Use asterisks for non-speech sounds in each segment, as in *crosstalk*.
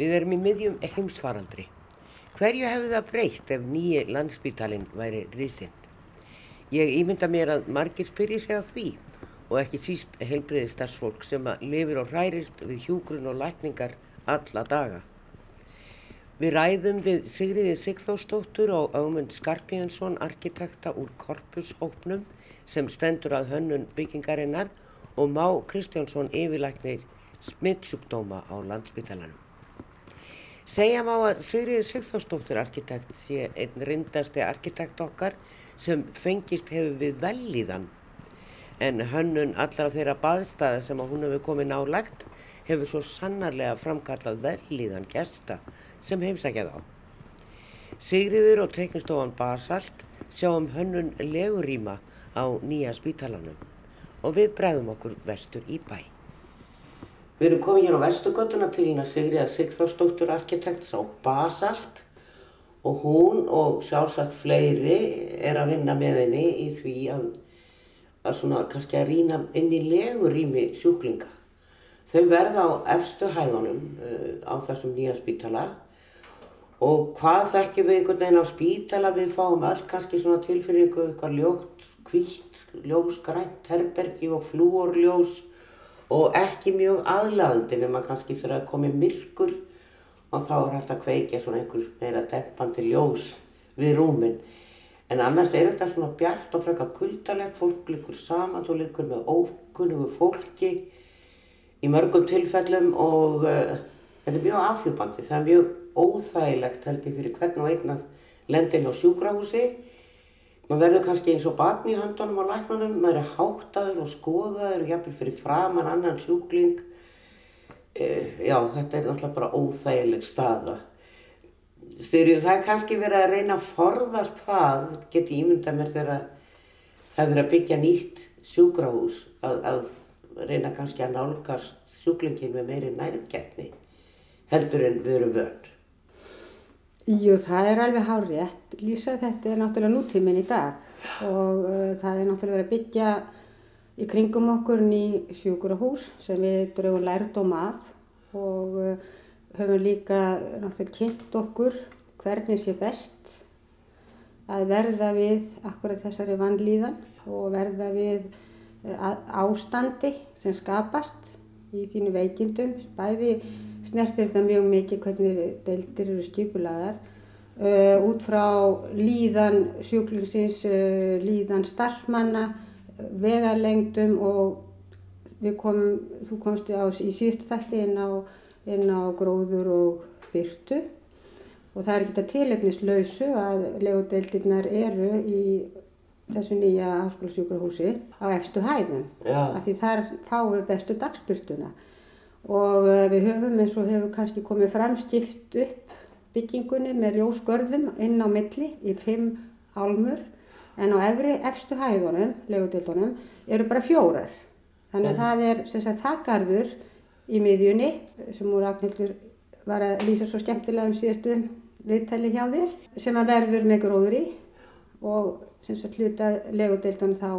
Við erum í miðjum heimsfaraldri. Hverju hefði það breytt ef nýji landsbítalinn væri risinn? Ég ímynda mér að margir spyrji sig að því og ekki síst heilbriði starfsfólk sem að lifir og hærist við hjúgrun og lækningar alla daga. Við ræðum við Sigriði Sigþórsdóttur og Aumund Skarpíðansson arkitekta úr Korpushópnum sem stendur að hönnun byggingarinnar og Má Kristjánsson yfirlæknir smittsjúkdóma á landsbytalanum. Segja má að Sigriði Sigþórsdóttur arkitekt sé einn rindasti arkitekt okkar sem fengist hefur við velíðan en hönnun allra þeirra baðstæða sem að hún hefur komið nálagt hefur svo sannarlega framkallað velíðan gesta sem heimsækjað á. Sigriður og teiknustofan Basalt sjá um hönnun legurýma á nýja spítalanum og við bregðum okkur vestur í bæ. Við erum komið hér á vestugötuna til hérna Sigriða Sigþórsdóttur arkitekts á Basalt. Og hún og sjálfsagt fleiri er að vinna með henni í því að, að svona kannski að rýna inn í legurými sjúklinga. Þau verða á efstu hæðunum uh, á þessum nýja spítala. Og hvað þekkjum við einhvern veginn á spítala? Við fáum öll kannski svona tilfinningu eitthvað ljótt, kvítt, ljós, grænt, herbergi og flúorljós og ekki mjög aðlagandi nema kannski fyrir að komi myrkur og þá er hægt að kveikja svona einhver meira dempandi ljós við rúmin. En annars er þetta svona bjart og frekar kuldalegt, fólk likur saman, þú likur með ókunnugu fólki í mörgum tilfellum og uh, þetta er mjög afhjúpandi, það er mjög óþægilegt held ég fyrir hvern og einn að lenda inn á sjúkrahúsi maður verður kannski eins og batn í höndunum á læknunum, maður er háttaður og skoðaður og jafnvel fyrir framann annan sjúkling. E, já, þetta er náttúrulega bara óþægileg staða. Styrju, það er kannski verið að reyna að forðast það, geti ímynda mér þegar það er verið að byggja nýtt sjúkrahús, að, að reyna kannski að nálgast sjúklingin með meiri nærgætni heldur en við erum vörn. Jú, það er alveg hárétt. Lýsa þetta er náttúrulega nútíminn í dag og uh, það er náttúrulega verið að byggja í kringum okkur ný sjúkurahús sem við draugum lærdóm af og uh, höfum líka náttúrulega kynnt okkur hvernig sé best að verða við akkurat þessari vannlíðan og verða við uh, ástandi sem skapast í þínu veikindum, bæði snertir það mjög mikið hvernig deildir eru skipulaðar uh, út frá líðan sjúklingsins, uh, líðan starfsmanna, vegarlengdum og við komum, þú komst á, í síðustu þætti inn á, inn á gróður og byrtu og það er ekki þetta tilefnislausu að legodeildirnar eru í þessu nýja háskólasjúkrahúsi á efstu hæðum. Af því þar fáum við bestu dagsbyrtuna og eh, við höfum eins og hefur kannski komið fram stift upp byggingunni með ljósgörðum inn á milli í fimm álmur. En á efri efstu hæðunum, legudildunum, eru bara fjórar. Þannig að það er sem sagt þakkarður í miðjunni sem úr Ragnhildur var að lýsa svo skemmtilega um síðastu viðtæli hjá þér sem að verður með gróður í og sem sagt hluta legudildunum þá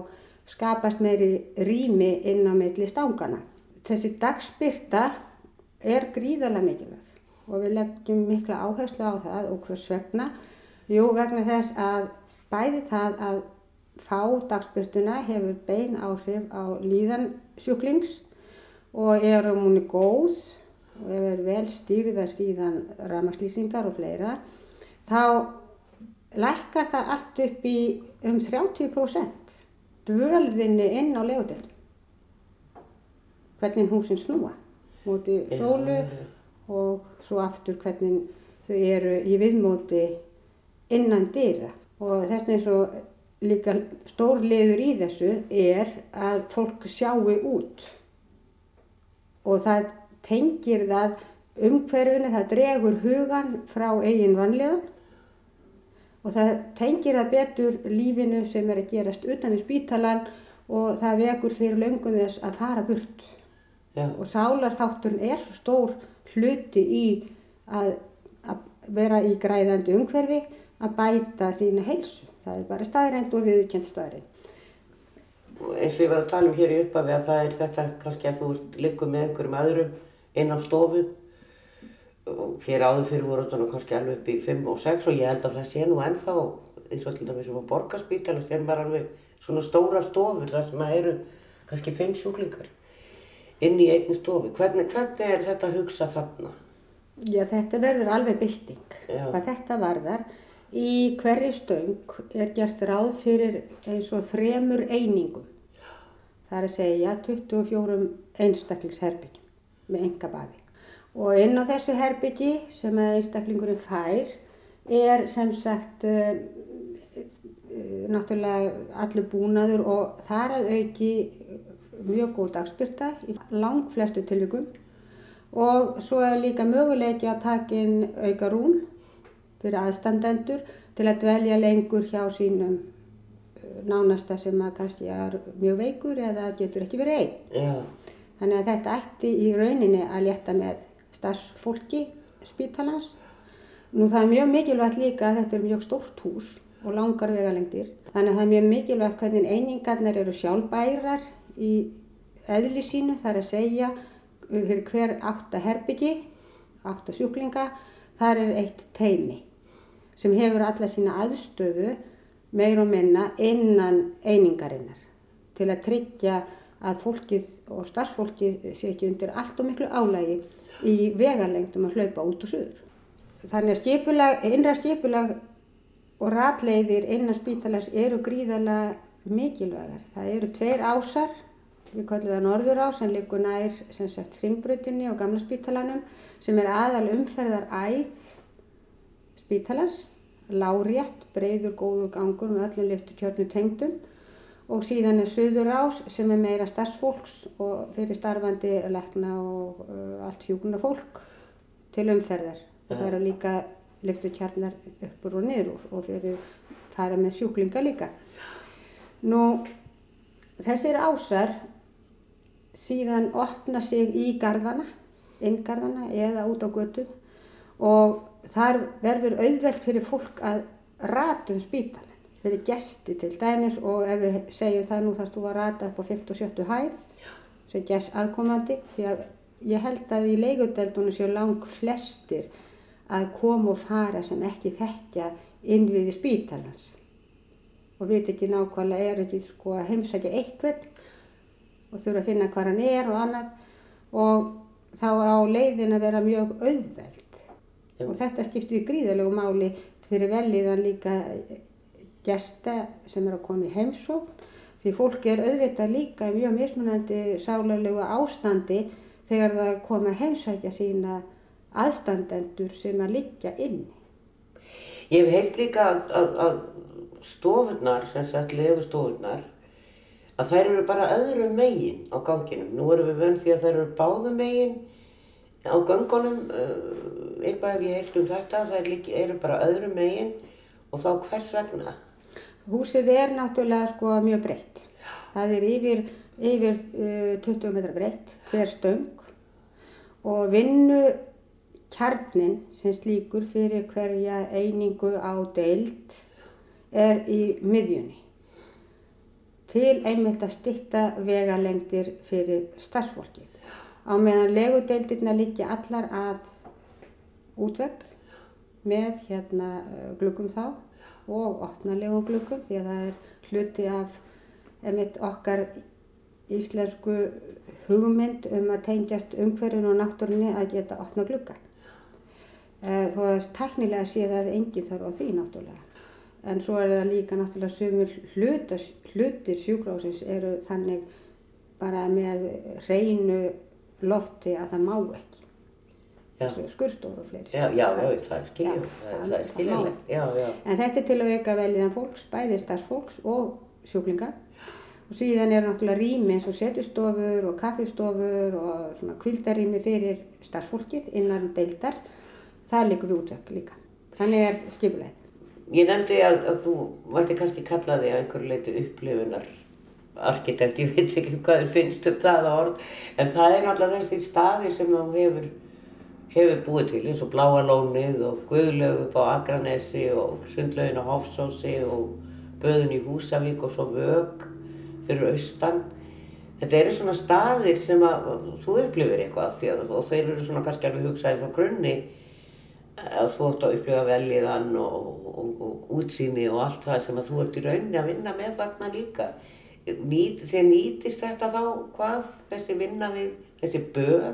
skapast meiri rými inn á milli stángana þessi dagspyrta er gríðarlega mikilvæg og við leggjum mikla áherslu á það og hvers vegna? Jú, vegna þess að bæði það að fá dagspyrtuna hefur bein áhrif á líðan sjúklings og um hún er góð og ef er vel stýrðar síðan ramaslýsingar og fleira þá lækkar það allt upp í um 30% dvölðinni inn á legudeldum hvernig húsin snúa móti sólu og svo aftur hvernig þau eru í viðmóti innan dýra og þess vegna eins og líka stór liður í þessu er að fólk sjáu út. Og það tengir það umhverfunu, það dregur hugan frá eigin vanlegan og það tengir það betur lífinu sem er að gerast utan við spítalan og það vekur fyrir löngu þess að fara burt. Já. og sálarþátturinn er svo stór hluti í að, að vera í græðandi umhverfi að bæta þína heilsu. Það er bara staðrænt og viðkjönd staðrænt. Eins og ég var að tala um hér í uppafi að það er þetta kannski að þú liggur með einhverjum öðrum inn á stofu og hér áður fyrir voru nú kannski alveg upp í 5 og 6 og ég held að það sé nú ennþá eins og til dæmis um að borgarspítala þeir var alveg svona stóra stofur þar sem að eru kannski 5 sjúklingar inn í einni stofu. Hvernig, hvernig er þetta að hugsa þarna? Já, þetta verður alveg bylting. Já. Hvað þetta varðar, í hverri stöng er gert ráð fyrir eins og þremur einingum. Það er að segja 24 einstaklingsherbyggjum með enga baði. Og inn á þessu herbyggi sem einstaklingurinn fær er sem sagt uh, uh, náttúrulega allur búnaður og þar að auki mjög góð dagspyrta í lang flestu tilvíkum og svo er líka möguleiki að taka inn auka rúm fyrir aðstandendur til að dvelja lengur hjá sínum uh, nánasta sem að kannski er mjög veikur eða getur ekki verið einn. Já, Þannig að þetta ætti í rauninni að létta með starfsfólki spítalans. Nú það er mjög mikilvægt líka að þetta er mjög stórt hús og langar vegalengdir. Þannig að það er mjög mikilvægt hvernig einingarnar eru sjálfbærar í eðli sínu. Það er að segja fyrir hver átta herbyggi, átta sjúklinga, þar er eitt teimi sem hefur alla sína aðstöðu meir og minna innan einingarinnar til að tryggja að fólkið og starfsfólkið sé ekki undir allt og miklu álægi í vegalengdum að hlaupa út og suður. Þannig að skipulag, innra skipulag og ratleiðir innan spítalans eru gríðarlega mikilvægar. Það eru tveir ásar, við kallum það norður ás en líkur nær hringbrautinni og gamla spítalanum sem er aðal umferðar æð spítalans, lárétt, breyður, góður gangur með öllum liftu kjörnu tengdum og síðan er Suður ás sem er meira starfsfólks og fyrir starfandi lekna og uh, allt hjúkuna fólk til umferðar. Og það eru líka lyftukjarnar uppur og niður og fyrir fara með sjúklinga líka. Nú, þessir ásar síðan opna sig í gardana, inngarðana eða út á götu og þar verður auðvelt fyrir fólk að rata um spítalinn fyrir gesti til dæmis og ef við segjum það nú þarfst þú að rata upp á 50 og 70 hæð sem gest aðkomandi því að ég held að í leigudeldunum séu lang flestir að koma og fara sem ekki þekkja innviði spítalans og veit ekki nákvæmlega er ekki sko að heimsækja eitthvað og þurfa að finna hvað hann er og annað. Og þá á leiðin að vera mjög auðveld. Og þetta skiptir í gríðalegu máli fyrir velíðan líka gesta sem er að koma í heimsókn. Því fólk er auðvitað líka í mjög mismunandi sálarlegu ástandi þegar það er komið að heimsækja sína aðstandendur sem að liggja inni. Ég hef heilt líka að, að, að stofurnar, sem sagt legustofurnar, að þær eru bara öðru megin á ganginum. Nú erum við vönd því að þær eru báðu megin á gangunum, uh, eitthvað hef ég heilt um þetta, þær eru bara öðru megin og þá hvers vegna? Húsið er náttúrulega sko mjög breytt. Það er yfir, yfir uh, 20 metra breytt, hver stöng og vinnu kjarnin sem slíkur fyrir hverja einingu á deild er í miðjunni til einmitt að stytta vegalengdir fyrir starfsfólkið. Á meðan legudeildirna liggja allar að útvegg með hérna gluggum þá og opnalegu gluggum því að það er hluti af einmitt okkar íslensku hugmynd um að tengjast umhverfinu og náttúrunni að geta opna glugga. Þó að teknilega sé það engin þarf á því náttúrulega. En svo er það líka náttúrulega sumir hlutar, hlutir sjúkrásins eru þannig bara með reynu lofti að það má ekki. Skurðstóru og fleiri. Já, já, já, það er það, það er skiljulegt. En þetta er til að auka veljan fólks, bæði starfsfólks og sjúklinga. Og síðan er náttúrulega rými eins og setustofur og kaffistofur og svona kvildarými fyrir starfsfólkið innan deildar. Það likur við útvökk líka. Þannig er skipulegð. Ég nefndi að, að þú mætti kannski kalla þig að einhverju leiti upplifunar arkitekt, ég veit ekki hvað þér finnst um það orð, en það er náttúrulega þessi staði sem þú hefur, hefur búið til, eins og Bláa Lónið og Guðlaug upp á Akranesi og Sundlaugin á Hofsósi og Böðun í Húsavík og svo Vög fyrir austan. Þetta eru svona staðir sem að þú upplifir eitthvað því að þeir eru svona kannski alveg hugsaði frá grunni að þú ætti að upplifa veljiðan og, og, og útsýni og allt það sem að þú ert í rauninni að vinna með þarna líka. Nýt, þið nýtist þetta þá hvað þessi vinna við, þessi böð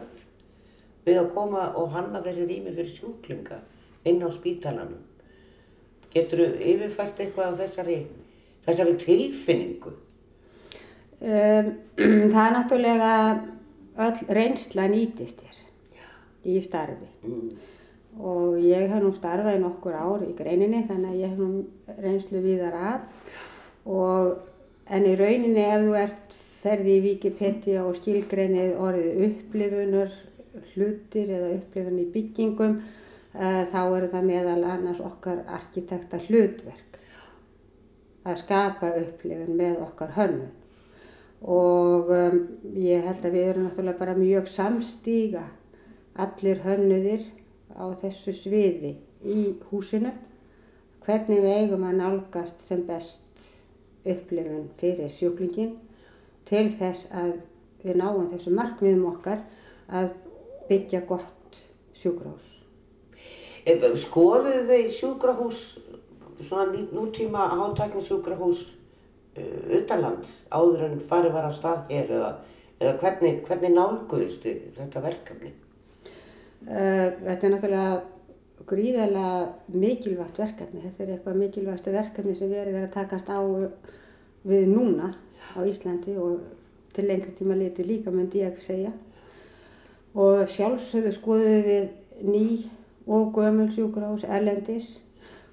við að koma og hanna þessi rými fyrir sjúklinga inn á spítalanum. Getur þú yfirfært eitthvað á þessari, þessari tilfinningu? Um, *clears throat* það er náttúrulega öll reynsla nýtist þér í starfi Mm. Og ég hef nú starfað í nokkur ár í greininni þannig að ég hef nú reynslu víðar að. Og en í rauninni ef þú ert ferði í Wikipedia og skilgreinið orðið upplifunar hlutir eða upplifun í byggingum uh, þá eru það meðal annars okkar arkitekta hlutverk að skapa upplifun með okkar hönnun. Og um, ég held að við erum náttúrulega bara mjög samstíga allir hönnuðir á þessu sviði í húsinu hvernig við eigum að nálgast sem best upplifun fyrir sjúklingin til þess að við náum þessu markmiðum okkar að byggja gott sjúkrahús. Eh, Skoðuðu þið sjúkrahús, svona nútíma hátækni sjúkrahús uh, utanlands áður en farið var á stað hér eða, eða hvernig, hvernig nálguðist þið þetta verkefni? Uh, þetta er náttúrulega gríðarlega mikilvægt verkefni. Þetta er eitthvað mikilvægsta verkefni sem við erum að takast á við núna á Íslandi og til lengri tíma liti líka myndi ég segja. Og sjálfsögðu skoðum við ný og gömul sjúkrahús erlendis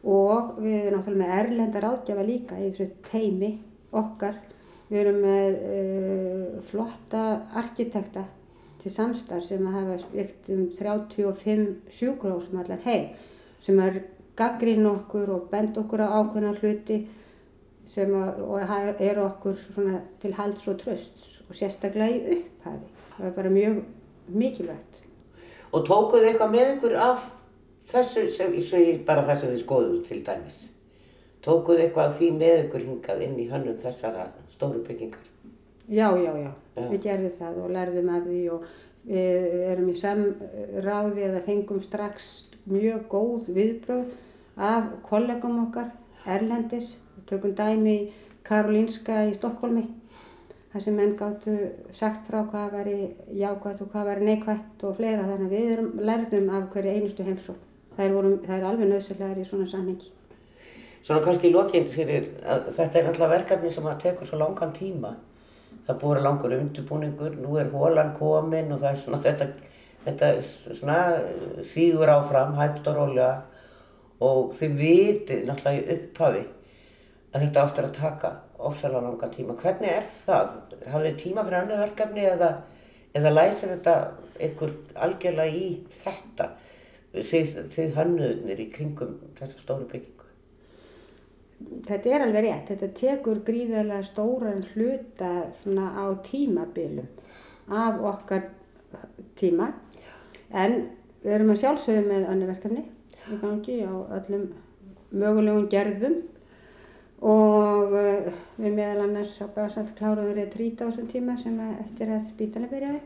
og við erum náttúrulega með erlenda ráðgjafa líka í þessu teimi okkar. Við erum með uh, flotta arkitekta til samstarf sem að hafa byggt um 35 sjúkrahús um allan heim sem er gaggrinn okkur og bend okkur á ákveðna hluti sem að, og eru okkur til halds og trösts og sérstaklega í upphafi. Það er bara mjög mikilvægt. Og tókuðu eitthvað með ykkur af þessu, sem, bara það sem þið skoðuðu til dæmis? Tókuðu eitthvað af því með ykkur hingað inn í hönnum þessara stóru byggingar? Já, já, já, Já. við gerðum það og lærðum af því og við erum í samráði eða fengum strax mjög góð viðbröð af kollegum okkar, Erlendis, við tökum dæmi í Karolínska í Stokkólmi, þar sem menn gáttu sagt frá hvað væri jákvætt og hvað væri neikvætt og fleira, þannig að við erum, lærðum af hverju einustu heimsókn. Það er, alveg nöðsynlegar í svona samhengi. Svona kannski í lokinn fyrir að þetta er alltaf verkefni sem að tekur svo langan tíma. Það búið að langur undirbúningur, nú er hólan komin og það er svona þetta, þetta svona sígur áfram, hægt og rólega og þið vitið náttúrulega í upphafi að þetta áttur að taka ofsalega langan tíma. Hvernig er það? Hafið þið tíma fyrir annu verkefni eða, eða læsir þetta ykkur algjörlega í þetta? Þið, þið hönnuðnir í kringum þessa stóru byggingu. Þetta er alveg rétt, þetta tekur gríðarlega stóran hluta svona á tímabilum af okkar tíma. En við erum að sjálfsögðu með annar verkefni í gangi á öllum mögulegum gerðum. Og uh, við meðal annars á Básalt trýta á þessum tíma sem eftir að spítalinn byrjaði.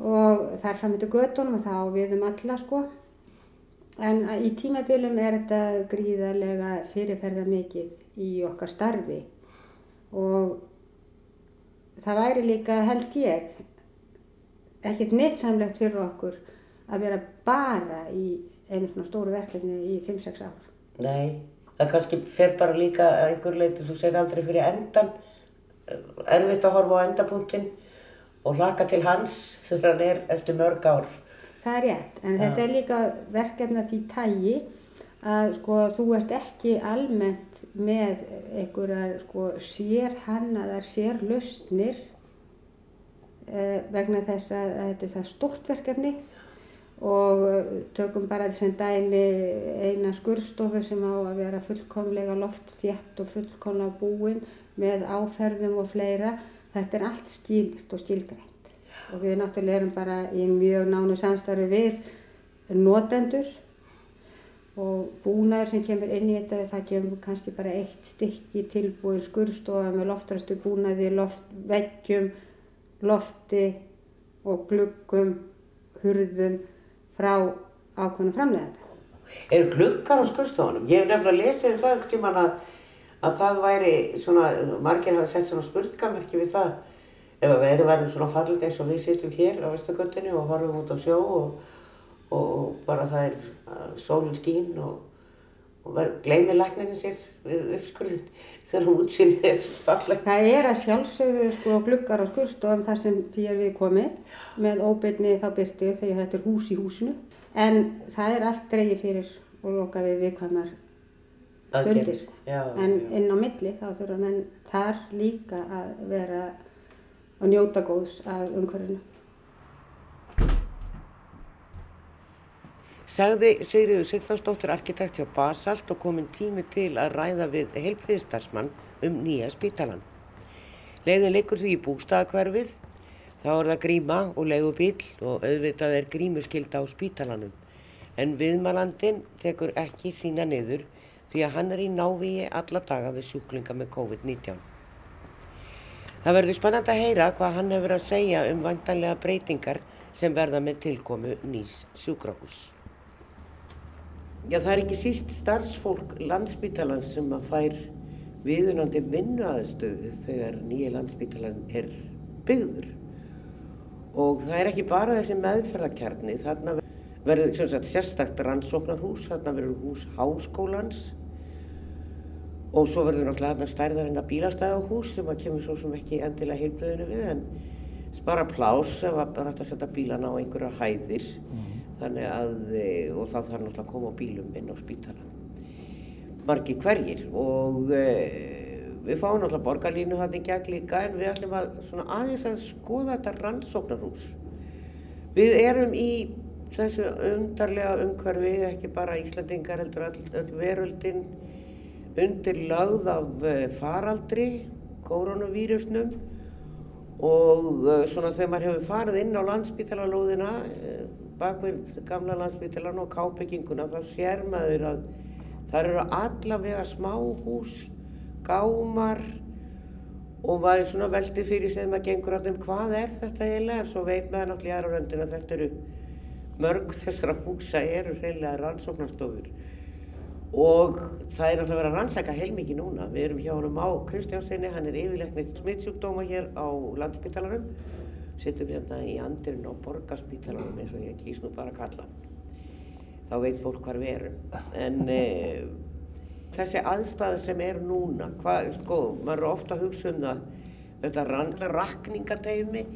Og þar fram eftir göttunum og þá við um alla sko En í tímabilum er þetta gríðarlega fyrirferða mikið í okkar starfi og það væri líka held ég ekkert neittsamlegt fyrir okkur að vera bara í einu svona stóru verkefni í 5-6 ár. Nei, það kannski fer bara líka að einhver leiti, þú segir aldrei fyrir endan, erfitt að horfa á endapunktinn og hlaka til hans þegar hann er eftir mörg ár. Það er rétt, en þetta er líka verkefni að því tægi að sko þú ert ekki almennt með einhverjar sko sérhannaðar, sérlausnir eh, vegna þess að, að þetta er það stórt verkefni. Og eh, tökum bara sem dæmi eina skurðstofu sem á að vera fullkomlega loftþétt og fullkomlega búin með áferðum og fleira. Þetta er allt skýrt og skilgrænt og við náttúrulega erum bara í mjög nánu samstarfi við notendur og búnaður sem kemur inn í þetta, það kemur kannski bara eitt stykki tilbúin skurðstofa með loftræstu búnaði, loftveggjum, lofti og gluggum, hurðum frá ákveðinu framlegenda. Eru gluggar á skurstofunum? Ég hef nefnilega lesið um það ekkert tíman að, að það væri svona, margir hafa sett svona spurningamerki við það ef að veðri væri svona fallit eins og við sittum hér á Vesturgöndinni og horfum út á sjó og, og bara það er sólinn skín og, og gleymið læknirinn sér við uppskurðin *laughs* þegar hún útsýnir er fallet. Það er að sjálfsögðu sko gluggar á skurstofum þar sem því er við komið með óbyrni þá byrti þegar þetta er hús í húsinu en það er allt dreigið fyrir og loka við viðkvæmar stundir sko. En inn á milli þá þurfa menn þar líka að vera að njóta góðs af umhverfinu. Sagði Sigriður Sigþórsdóttir arkitekt hjá Basalt og komin tími til að ræða við heilbriðistarsmann um nýja spítalan. Leiðin leikur því í bústaðakverfið, þá er það gríma og leigubíl og auðvitað er grímuskylda á spítalanum. En viðmalandin tekur ekki sína niður því að hann er í návíi alla daga við sjúklinga með COVID-19. Það verður spennandi að heyra hvað hann hefur að segja um vantanlega breytingar sem verða með tilkomu nýs sjúkrahús. Já, það er ekki síst starfsfólk landsbítalans sem að fær viðunandi vinnuaðstöðu þegar nýja landsbítalan er byggður. Og það er ekki bara þessi meðferðarkjarni, þarna verður sérstakt rannsóknarhús, þarna verður hús háskólans og svo verður náttúrulega þarna stærðarinn að bílastæðahús sem að kemur svo sem ekki endilega heilbröðinu við en spara plás ef að bara hægt að setja bílana á einhverja hæðir þannig að, e, og þá þarf náttúrulega að koma bílum inn á spítala. Margi hverjir og e, við fáum náttúrulega borgarlínu hann í gegn líka en við ætlum að svona aðeins að skoða þetta rannsóknarhús. Við erum í þessu undarlega umhverfi, ekki bara Íslandingar heldur öll, öll veröldin undir lögð af e, faraldri, koronavírusnum og uh, svona þegar maður hefur farið inn á landsbítalalóðina uh, bakvið gamla landsbítalan og kábygginguna þá sér maður að það eru allavega smá hús, gámar og maður svona veldi fyrir sig þegar maður gengur alltaf um hvað er þetta eiginlega en svo veit maður náttúrulega í aðra röndin að þetta eru mörg þessara húsa eru hreinlega rannsóknarstofur og það er náttúrulega verið að rannsaka heilmikið núna. Við erum hjá honum á Kristjánsinni, hann er yfirleiknir smittsjúkdóma hér á landsbítalanum, sittum hérna í andirinn á borgarspítalanum eins og ég kýs nú bara að kalla. Þá veit fólk hvar við erum. En *laughs* e, þessi aðstæða sem er núna, hvað, sko, maður er ofta að hugsa um það, þetta rannlega rakningateymi,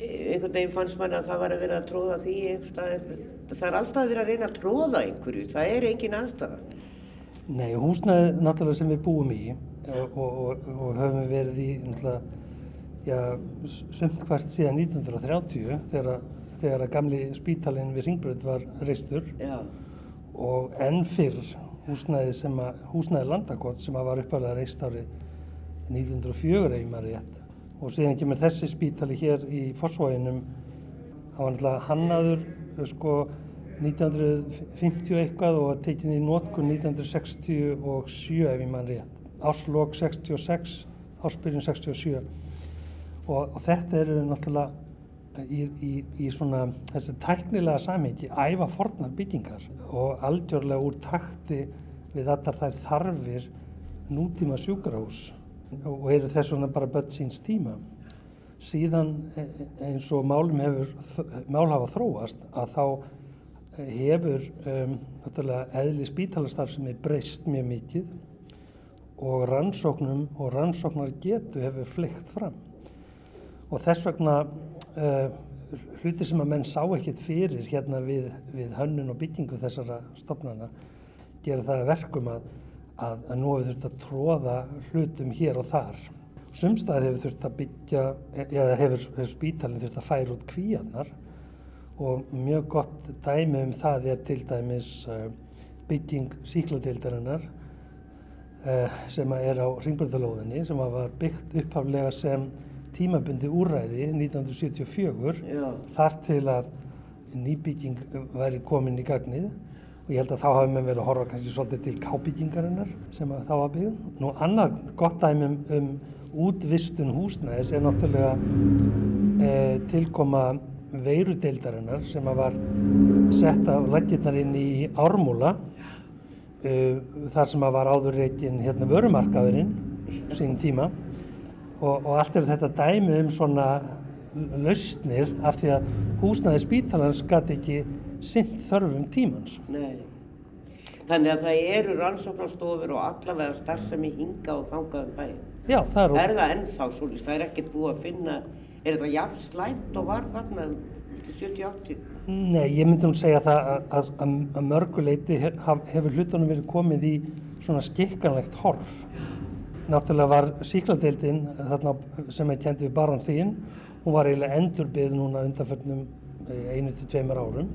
einhvern veginn fannst mann að það var að vera að tróða því það er allstað að vera að reyna að tróða einhverju, það er engin aðstæða. Nei, húsnæði náttúrulega sem við búum í og, og, og, og höfum verið í náttúrulega, já, sumt hvert síðan 1930 þegar, þegar að gamli spítalinn við Ringbröð var reistur. Já, og enn fyrr að, húsnæði landakott sem að var uppalega reist árið 1904 ef maður rétt og síðan kemur þessi spítali hér í Fossvóginum hann var náttúrulega hannaður sko 1950 eitthvað og tekin í nótkun 1967 ef ég mann rétt. Áslokk 66, áspyrjun 67 og, og þetta eru náttúrulega í, í, í svona þessi tæknilega samhengi æfa fornar byggingar og aldjörlega úr takti við allar þær þarfir nútíma sjúkrahús og eru þess vegna bara börn síns tíma. Síðan e- eins og málum hefur, mál hafa þróast að þá hefur um, eðli spítalastarf sem er breyst mjög mikið og rannsóknum og rannsóknar getu hefur fleikt fram. Og þess vegna uh, hluti sem að menn sá ekkit fyrir hérna við, við hönnun og byggingu þessara stofnana gera það að verkum að, að, að nú hefur þurft að tróða hlutum hér og þar. Sumstaðar hefur þurft að byggja, eða hefur, hefur spítalinn þurft að færa út kvíarnar. Og mjög gott dæmi um það er til dæmis uh, bygging síkladeildarinnar uh, sem er á ringbröðalóðinni sem var byggt upphaflega sem tímabundi úræði 1974 já, þar til að nýbygging væri komin í gagnið og ég held að þá hafi með verið að horfa kannski svolítið til kábyggingarinnar sem þá var byggð. Nú annað gott dæmi um, útvistun húsnæðis er náttúrulega e, tilkoma veirudeildarinnar sem var sett af laggirnar inn í ármúla e, þar sem var áður reygin hérna vörumarkaðurinn sín tíma og, og allt er þetta dæmi um svona lausnir af því að húsnæði spítalans gæti ekki sint þörfum tímans. Nei. Þannig að það eru rannsóknarstofur og allavega starfsemi hinga og þangaðum bæinn. Já, það er... Er það ennþá svolítið? Það er ekkert búið að finna, er þetta jafn slæmt og var þarna 70-80? Nei, ég myndi um að segja það að, að, að mörguleiti hefur hlutunum verið komið í svona skikkanlegt horf. Náttúrulega var síkladeildin þarna sem er kent við Barónstíginn, hún var eiginlega endurbyggð núna undanförnum eh, einu til tveimur árum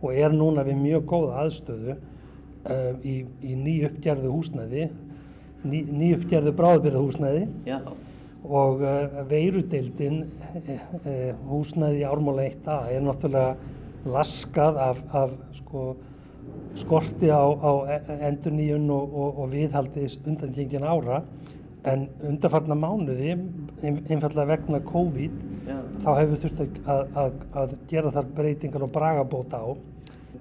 og er núna við mjög góða aðstöðu uh, í, í nýjuppgerðu húsnæði, ný, nýjuppgerðu bráðbyrðu húsnæði Já. og uh, veirudeildin uh, húsnæði ármála 1A er náttúrulega laskað af, af sko, skorti á, á endurníun og, og, og viðhaldi undangengin ára en undarfarna mánuði einfallega vegna COVID Já. þá hefur þurft að, að, að gera þar breytingar og bragabóta á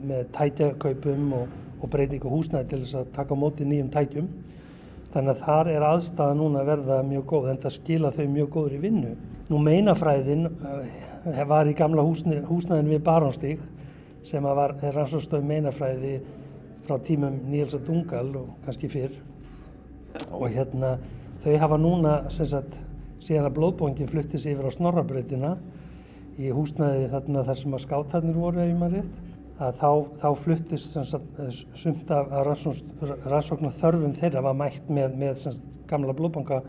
með tætjakaupum og, og breytingu húsnæði til þess að taka á móti nýjum tækjum. Þannig að þar er aðstæða núna að verða mjög góð en það skila þau mjög góður í vinnu. Nú meinafræðin uh, var í gamla húsnæðin, húsnæðin við Barónstík sem var rannsóðstöð meinafræði frá tímum Níelsa Dungal og kannski fyrr. Og hérna þau hafa núna sagt, síðan að blóðbóngin fluttis yfir á Snorrabrautina í húsnæði þarna þar sem að skátarnir voru ef maður rétt að þá, þá fluttist sumt af rannsóknar þörfum þeirra var mætt með, með sagt, gamla blóðbónga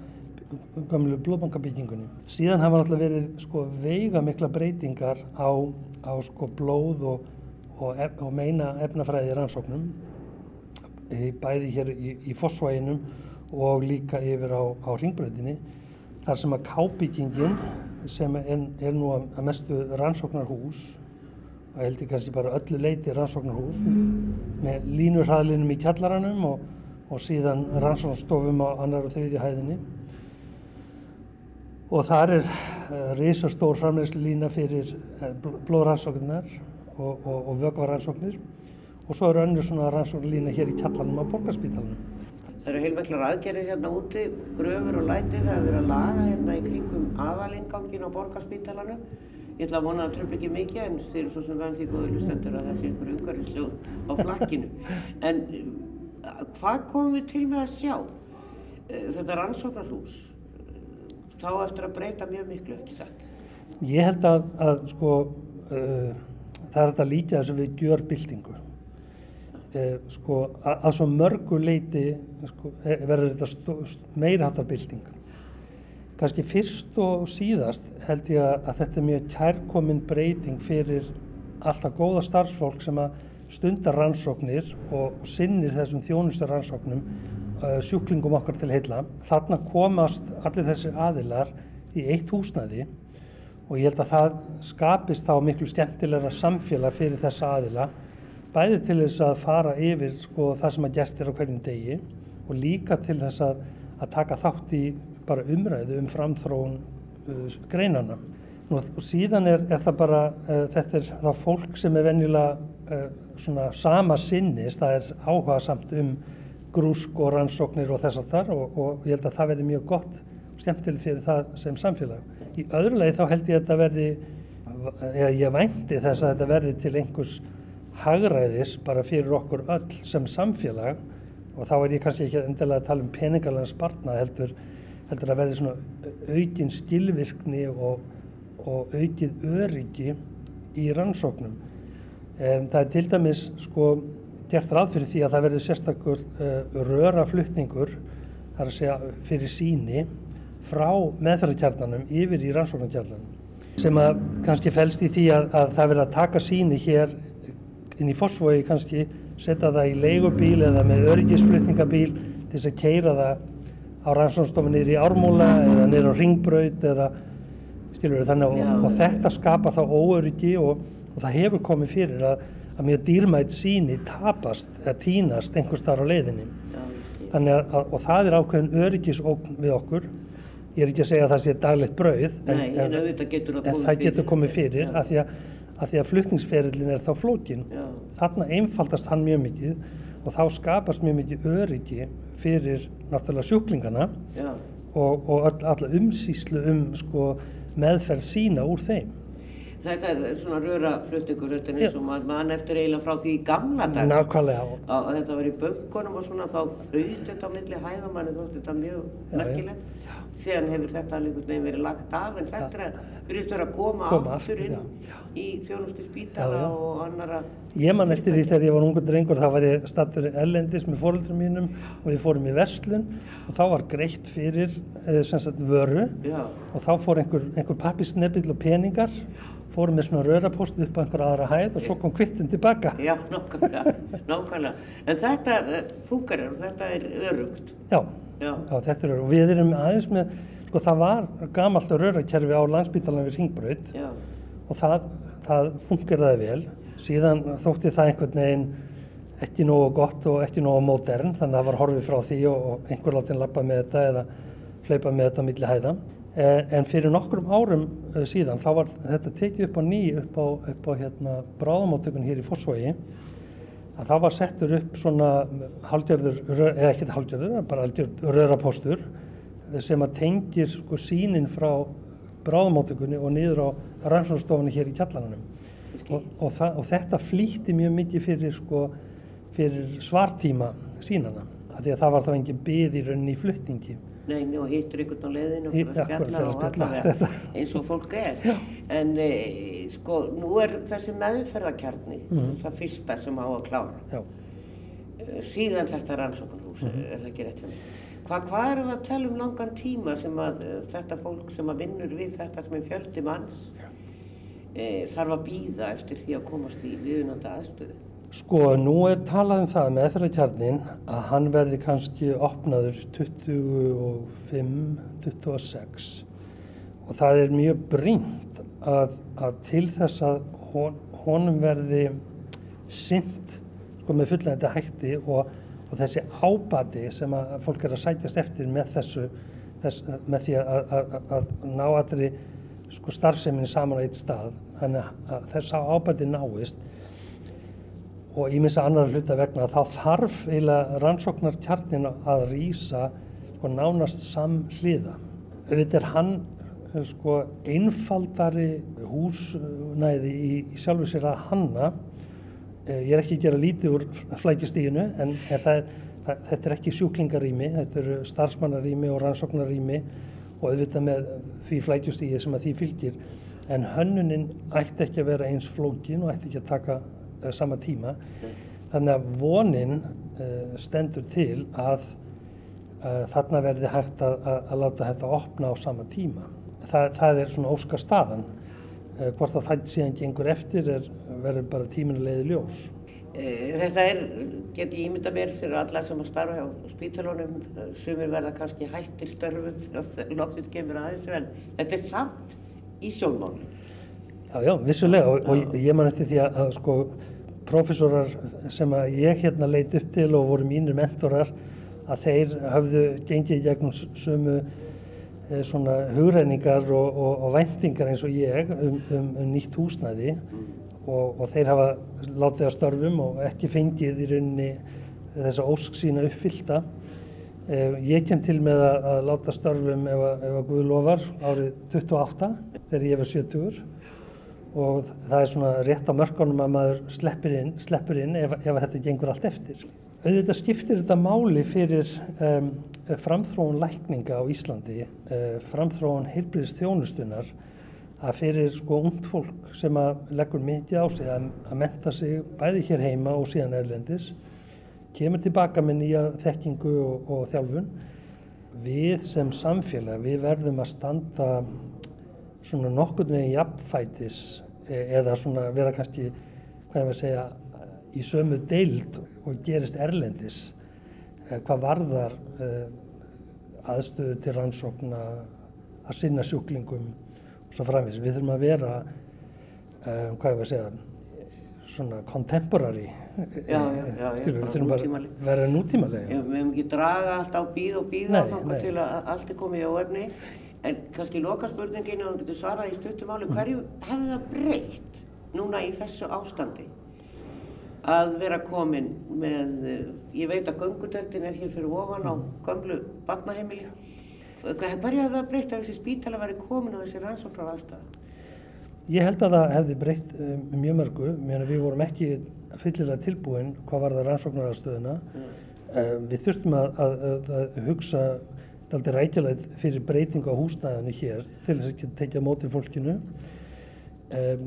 gamlu blóðbóngabyggingunni. Síðan hafa náttúrulega verið sko, veiga mikla breytingar á, á sko, blóð og, og, ef, og meina efnafræði rannsóknum bæði hér í, í Fossvæginum og líka yfir á, á ringbröðinni þar sem að kábyggingin sem er, er nú að mestu rannsóknarhús og heldur kannski bara öllu leiti rannsóknarhús með línurhraðlinum í kjallaranum og, og síðan rannsóknarstofum á annar og þriðju hæðinni og þar er uh, risastór framlegslu lína fyrir uh, blóðrannsóknar og, og, og vögvarannsóknir og svo eru önnur svona rannsóknarlína hér í kjallanum á borgarspítalunum. Það eru heilmæklar aðgerðir hérna úti, gröfur og læti, það hefur verið að laga hérna í kringum aðalingangin á borgarspítalanum. Ég ætla að vona að tröfla ekki mikið en þeir eru svo sem venn því góður lustendur að það sé einhverju umhverfisljóð á flakkinu. *laughs* En hvað komum við til með að sjá? Þetta rannsóknarhús, þá eftir að breyta mjög miklu, ekki sagt? Ég held að, að sko, uh, það er þetta lítið að sem við gjör byltingu. Uh, sko, að, að svo mörgu leiti sko, verður þetta meira hattar bylting. Kanski fyrst og síðast held ég að, þetta er mjög kærkomin breyting fyrir alltaf góða starfsfólk sem að stundar rannsóknir og sinnir þessum þjónustur rannsóknum uh, sjúklingum okkar til heila. Þarna komast allir þessi aðilar í eitt húsnæði og ég held að það skapist þá miklu skemmtilegra samfélag fyrir þessa aðila bæði til þess að fara yfir sko, það sem að gert er á hverjum degi og líka til þess að, að taka þátt í bara umræðu um framþróun uh, greinana. Nú, og síðan er, er það bara, uh, þetta er það fólk sem er venjulega uh, svona sama sinnis, það er áhuga samt um grúsk og rannsóknir og þess að þar og, og ég held að það verði mjög gott og skemmtilegt fyrir það sem samfélag. Í öðru lagi þá held ég að þetta verði, eða ég vænti þess að þetta verði til einhvers hagræðis bara fyrir okkur öll sem samfélag og þá er ég kannski ekki endilega að tala um peningalega spartnað heldur, heldur að verði svona aukin skilvirkni og, og aukið öryggi í rannsóknum. Um, það er til dæmis sko gert ráð fyrir því að það verði sérstakur uh, röraflutningur þar að segja fyrir síni frá meðferðarkjarnanum yfir í rannsóknarkjarnanum sem að kannski fælst í því að, að það verði að taka síni hér inn í fósfói kannski setja það í leigubíl eða með öryggisflutningabíl til þess að keira það á rannsóknstofu niður í ármúla eða niður á ringbraut eða skilur við þannig og, og þetta skapa þá óöryggi og, og það hefur komið fyrir að, að mjög dýrmætt síni tapast eða týnast einhvers þar á leiðinni. Já. Þannig að, að, og það er ákveðin öryggisókn við okkur. Ég er ekki að segja að það sé daglegt brauð, Nei, en auðvitað getur en það getur komið fyrir Já. af því að, að, að flutningsferillin er þá flókin. Þarna einfaldast hann mjög mikið og þá skapast mjög mikið öryggi fyrir náttúrulega sjúklingana já, og, og öll, alla umsýslu um sko, meðferð sína úr þeim. Þetta er svona röraflutningur, og maður mann eftir eiginlega frá því í gamla dag. Nákvæmlega. Að þetta var í böngunum og svona þá þauð þetta á milli hæðamanni þótt þetta mjög merkilegt. Síðan hefur þetta alveg einhvern veginn verið lagt af en þetta virðist vera að koma, Koma aftur inn já. í þjónustu spítala Já, já. og annara. Ég man eftir því þegar ég var ungur drengur þá var ég stattur ellendis með fóröldrum mínum og við fórum í verslun og þá var greitt fyrir eh, sagt vöru og þá fór einhver, einhver pappisnebill og peningar fórum með svona rörapost upp á einhver aðra hæð og svo kom kvittin tilbaka. já, nákvæmlega, nákvæmlega. En þetta uh, fúkar og þetta er örugt. Já, er og við erum aðeins með, sko það var gamalt rörakerfi á landsbítalan við Ringbraut já, og það, það funkeraði vel. Síðan þótti það einhvern veginn ekki nógu gott og ekki nógu modern þannig að það var horfið frá því og, og einhver látin lappa með þetta eða hlaupa með þetta á milli hæða. Eh, en fyrir nokkrum árum eh, síðan þá var þetta tekið upp á ný upp á, upp á hérna, bráðamáttökun hér í Fossvogi að það var settur upp svona haldjörður, eða ekki haldjörður, bara haldjörður röðrapostur sem að tengir sko sínin frá bráðamáttökunni og niður á rannsóknstofunni hér í kjallananum og, og, það, og þetta flýtti mjög mikið fyrir, sko, fyrir svartíma sínana af því að það var þá engin byð í rauninni í flutningi Nei, og hittur einhvern á leiðinu og fyrir að að og allavega eins og fólk er. En e, sko, nú er þessi meðferðarkjarni, Mhm. það fyrsta sem á að klára. Já. Eh, Síðan þetta rannsóknarhús, Mhm. er það ekki rétt hjá mig? Hvað, hvað erum við að tala um langan tíma sem að eh, þetta fólk sem að vinnur við þetta sem er fjöldi manns e, þarf að býða eftir því að komast í viðunanda aðstöðu? Sko, nú er talað um það með meðferðarkjarnin að hann verði kannski opnaður 25, 26 og það er mjög brínt að, að til þess að hon, honum verði sint sko, með fullænti hætti og, og þessi ábati sem að fólk er að sætjast eftir með þessu þess, með því að, að, að, ná allri sko, starfseminni saman á eitt stað. Þannig að þess að ábati náist og ímissa annar hluta vegna þá þarf eiginlega rannsóknarkjarnin að rýsa sko, nánast samhliða. Auðvitað er hann sko, einfaldari húsnæði í, í sjálfu sér að hanna. Eh, Ég er ekki að gera lítið úr flækjastíginu en, en það er, það, þetta er ekki sjúklingarými, þetta eru starfsmannarými og rannsóknarými og auðvitað með því flækjastígi sem að því fylgir. En hönnunin ætti ekki að vera eins flókin og ætti ekki að taka uh, sama tíma. Þannig að vonin uh, stendur til að uh, þarna verði hægt að, að, að láta þetta opna á sama tíma. Það, það er svona óska staðan. Hvort að það síðan gengur eftir er, verður bara tíminu leiði ljós. Eh, Þetta er, get ég ímynda mér fyrir alla sem að starfa hjá spítalunum, sumir verða kannski hættir störfum þegar loksins kemur að þessu en þetta er samt í sjónmáli. Já, já, vissulega og, og ég man eftir því að, að sko prófessorar sem að ég hérna leit upp til og voru mínir mentorar að þeir höfðu gengið gegnum s- sömu eh, svona hugreiningar og, og, og væntingar eins og ég um, um, um nýtt húsnæði og, og þeir hafa látið að störfum og ekki fengið í rauninni þessa ósk sína uppfyllta. Eh, Ég kem til með að, að láta störfum ef, að- ef að Guð lofar árið 28 þegar ég var 70 og það er svona rétt á mörkunum að maður sleppur inn, sleppur inn ef, ef þetta gengur allt eftir. Auðvitað skiptir þetta máli fyrir um, framþróun lækninga á Íslandi, uh, framþróun heilbriðis þjónustunar að fyrir sko ungt fólk sem að leggur mikið á sig að, að menta sig bæði hér heima og síðan erlendis, kemur tilbaka með nýja þekkingu og, og þjálfun. Við sem samfélag, við verðum að standa svona nokkurn veginn jafnfætis e- eða svona vera kannski, hvað ég var að segja, í sömu deild og gerist erlendis eh, hvað varðar eh, aðstöðu til rannsókna að sinna sjúklingum og svo framvís. Við þurfum að vera, hvað ég var að segja, svona contemporary Já, já, já, við þurfum bara að vera nútímalega við hefum ekki draga allt á bíð og bíða þangar nei. til að allt er komið á efni. En kannski loka spurningin og þú getur svarað í stuttum áli, hverju hefði það breytt núna í þessu ástandi? Að vera komin með, eh, ég veit að göngudeldin er hér fyrir ofan á gömlu barnaheimili. Hverju hefði það breytt að þessi spítala væri komin á þessi rannsóknar aðstæða? Ég held að það hefði breytt um, mjög mörgu, mér við vorum ekki fyllilega tilbúin hvað var það rannsóknaraðstöðuna. Um, við þurftum að, að, að, að hugsa daldi rækjalegt fyrir breytingu á húsnæðinu hér til þess að geta tekið á móti fólkinu. Um,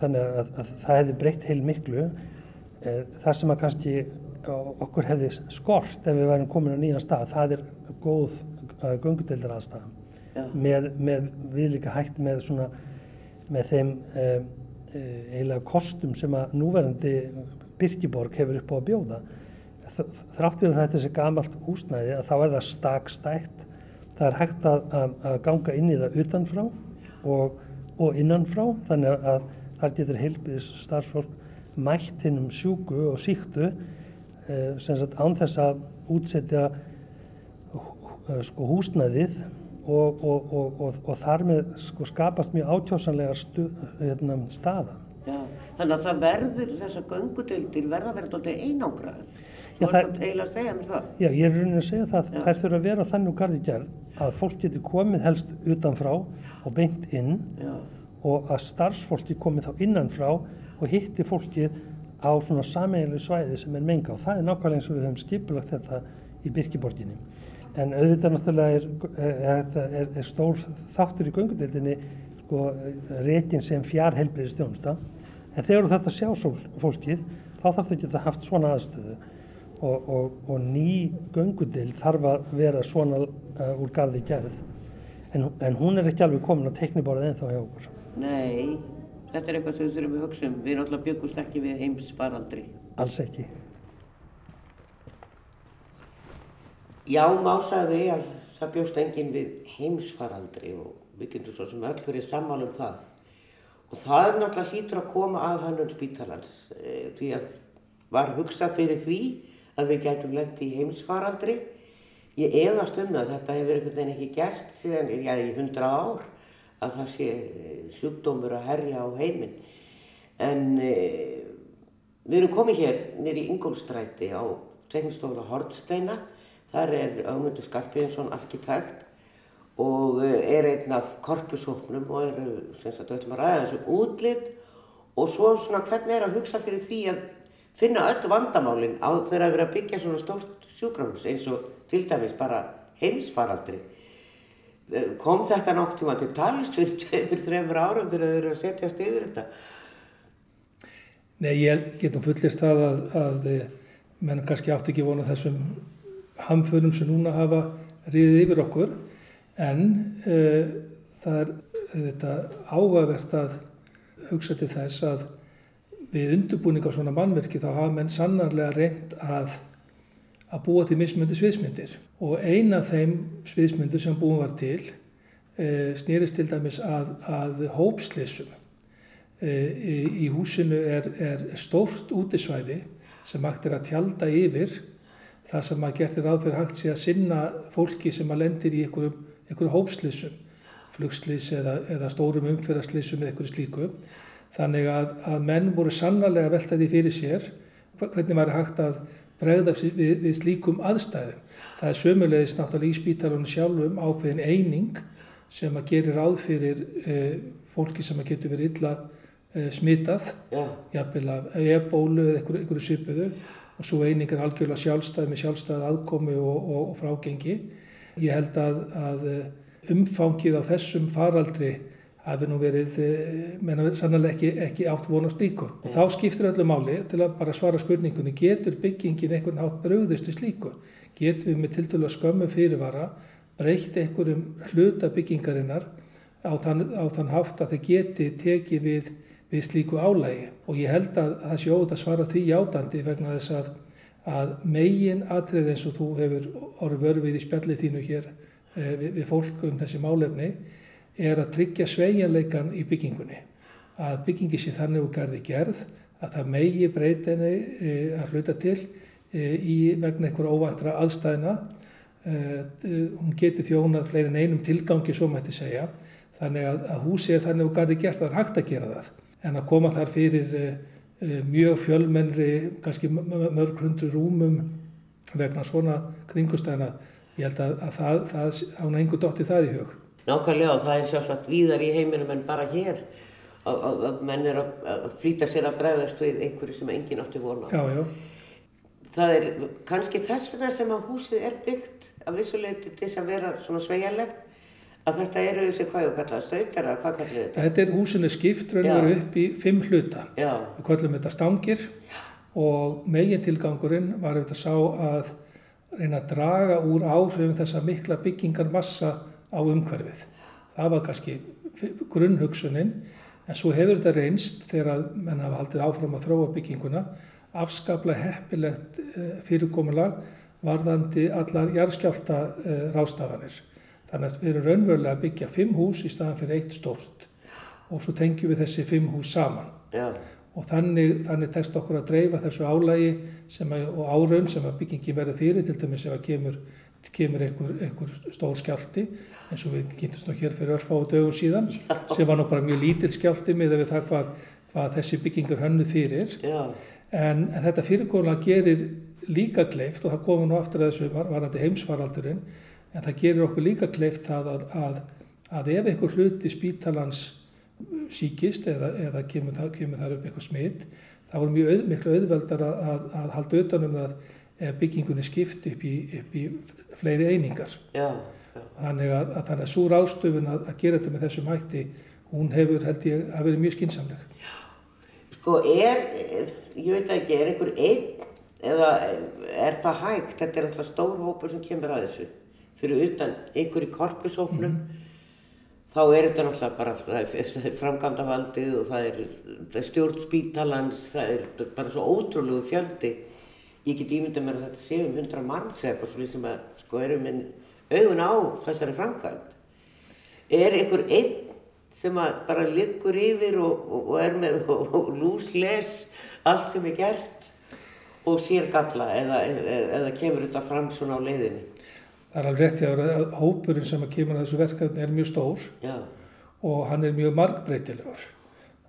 þannig að, að það hefði breytt heil miklu. Um, það sem að kannski okkur hefði skort ef við værum komin á nýjan stað, það er góð uh, göngudeldar aðstæða. Já. Með, með við líka hægt með svona með þeim um, eiginlega kostum sem að núverandi Birkiborg hefur upp á að bjóða. Þrátt fyrir að þetta sé gamalt húsnæði að þá er það stakstætt. Það er hægt að, að, að ganga inn í það utanfrá og, og innanfrá þannig að þar getur heilbyrðis starfsfólk mætt hinnum sjúku og síktu uh, sem sagt án þess að útsetja uh, sko, húsnæðið og, og, og, og, og þar með sko, skapast mjög átjósanlega stu, hérna, staða. Já, þannig að það verður, þessar göngudeildir verða að vera dálítið einangraðar. Já, Þú ert eiginlega að segja mér það. Já, ég er raunin að segja það, Já. þær þurfa að vera þannig úr gardi gerð að fólk getur komið helst utanfrá og beint inn Já, og að starfsfólki komið þá innanfrá og hitti fólki á svona sameiginlegu svæði sem er menga. Og það er nákvæmlega eins og við höfum skipulagt þetta í Birkiborginni. En auðvitað náttúrulega er, er, er, er stór þáttur í göngudeildinni sko, rekin sem fjár helbriðist þjónusta en þegar þú þarf að sjá fólkið þá þarf það að geta haft svona aðstöðu og, og, og ný göngudeild þarf að vera svona uh, úr gardi gerð en, en hún er ekki alveg komin á teikniborðið ennþá hjá okkur. nei, þetta er eitthvað sem við þurfum að hugsa um. Við náttúrulega byggust ekki við heimsfaraldri. Alls ekki. Já, má sagði að það bjóst enginn við heimsfaraldri og við getum svo sem öll verið sammála um það. Og það er náttúrulega hlýtur að koma að hannun spítalans e, því að var hugsað fyrir því að við gætum lent í heimsfaraldri. Ég efast um það, þetta hefur einhvern veginn ekki gerst síðan já, í hundra ár að það sé eh, sjúkdómur að herja á heiminn. En e, við erum komið hér nýri í Ingólstræti á teknistofuna Hortsteina. Þar er Ögmundur Skarpíðinsson arkitekt og eh, er einn af korpushópnum og er sem sagt við ætlum að ræða þessum útlit og svo svona hvernig er að hugsa fyrir því að finna öll vandamálin á þegar að vera að byggja svona stórt sjúkrahús eins og til dæmis bara heimsfaraldri. Eh, Kom þetta nokk tíma til tals fyrir, fyrir þreymur árum þegar þau eru að setjast yfir þetta? Nei, ég get nú fullist það að, að eh, menn kannski átti ekki vona þessum hamförum sem núna hafa riðið yfir okkur en uh, það er þetta áhugavert að hugsa til þess að við undurbúning á svona mannverki þá hafa menn sannarlega reynd að að búa til mismyndi sviðsmyndir. Og eina af þeim sviðsmyndur sem búin var til uh, snýrist til dæmis að, að hópslissum í, í húsinu er, er stórt útisvæði sem hægt er að tjalda yfir það sem að gert er ráð fyrir hægt sé að sinna fólki sem að lendir í einhverjum, einhverjum hópslýsum, flugslýs eða, eða stórum umferðarslýsum eða einhverju slíku. Þannig að, að menn voru sannarlega að velta því fyrir sér hvernig var hægt að bregða við, við slíkum aðstæðum. Það er sömulegis náttúrulega í spítalunum sjálfum ákveðin eining sem að gerir ráð fyrir eh, fólki sem að getur verið illa eh, smitað, Já, jafnvel af ebólu eða einhverju, einhverju svipuðu og svo eining er algjörlega sjálfstæð með sjálfstæð aðkomi og, og, og frágengi. Ég held að, að eh, umfangið á þessum faraldri hafi nú verið, eh, menna sannlega ekki, ekki átt von á slíku. Og þá skiptir öllu máli til að bara svara spurningunni, getur byggingin einhvern hátt bröðust við slíku? Getur við með tiltölu að skömmu fyrirvara breytt einhverjum hluta byggingarinnar á þann, á þann hátt að þeir geti tekið við, við slíku álægi. Og ég held að það sé óvægt að svara því játandi vegna þess að, að megin atrið eins og þú hefur orðið vörfið í spjallið þínu hér eh, við, við fólk um þessi málefni er að tryggja sveigjanleikan í byggingunni að byggingi sé þannig úr gardi gerð að það megi breytinni e, að hluta til e, í vegna einhverja óvæntra aðstæðina. E, hún geti þjónað fleiri en einum tilgangi, svo mætti segja. Þannig að, að húsi er þannig úr gardi gerð að það er hægt að gera það. En að koma þar fyrir mjög fjölmennri, kannski mörg hundur rúmum vegna svona kringustæðina, ég held að, að það, það án einhver dotti það í hug. Nákvæmlega og það er sjálfsagt víðar í heiminum en bara hér að, menn er að, flýta sér að bregðast við einhverju sem enginn átti vona. Já, já. Það er kannski þess vegna sem að húsið er byggt af vissuleiti til þess að vera svona sveigjarlegt að þetta eru þessi hvað ég kallaði stautar eða hvað kallaði þetta? Þetta er húsinu skipt raun og veru upp í fimm hluta. Já, Við kallum þetta stangir og megin tilgangurinn var auðvitað sá að reyna að draga úr áhrifum þessa mikla byggingarmassa á umhverfið. Það var kannski grunnhugsunin en svo hefur þetta reynst þegar að menn hafa haldið áfram að þróa bygginguna afskaplega heppilegt eh, fyrirkomulag varðandi allar jarðskjálta eh, rástafanir. Þannig að við erum raunverulega að byggja fimm hús í staðan fyrir eitt stórt og svo tengjum við þessi fimm hús saman já, og þannig, þannig tekst okkur að dreifa þessu álægi sem að, og áraun sem að byggingi verður fyrir til dæmis ef að kemur, kemur einhver, einhver stór skjálti eins og við kynntumst nú hér fyrir örfá dögum síðan sem var nú bara mjög lítill skjálti með við það hvað, hvað þessi byggingur hönnu fyrir. Já, en, en þetta fyrirkomulega gerir líka kleift og það komur nú aftur að þessu var- varandi heimsfaraldurinn en það gerir okkur líka kleift það að, að, að ef einhver hluti spítalans síkist eða, eða kemur, kemur þar upp eitthvað smitt þá er mjög auð, miklu auðveldar að, að, að halda utanum það ef byggingunni skipt upp í, upp í fleiri einingar. já, já, Þannig að, að þannig að svo ráðstöfun að, að gera þetta með þessum hætti, hún hefur held ég að vera mjög skinsamleg. Sko er, er, ég veit ekki, er einhver einn eða er það hægt? Þetta er alltaf stór hópur sem kemur að þessu. Fyrir utan einhver í korpushópnum, þá er þetta náttúrulega bara, það er, er framkvæmdavaldið og það er, er stjórn spítalans, það er bara svo ótrúlegu fjöldi. Ég get ímyndað mér að þetta sé um hundra manns eitthvað svona sem að sko eru minn augun á þessari framkvæmd. Er einhver einn sem að bara liggur yfir og, og, og er með og, og lúsles allt sem er gert og sér galla eða, eða, eða kemur þetta fram svona á leiðinni. Það er alveg rétt hjá þér að hópurinn sem að kemur að þessu verkefni er mjög stór Já, og hann er mjög margbreytilegur.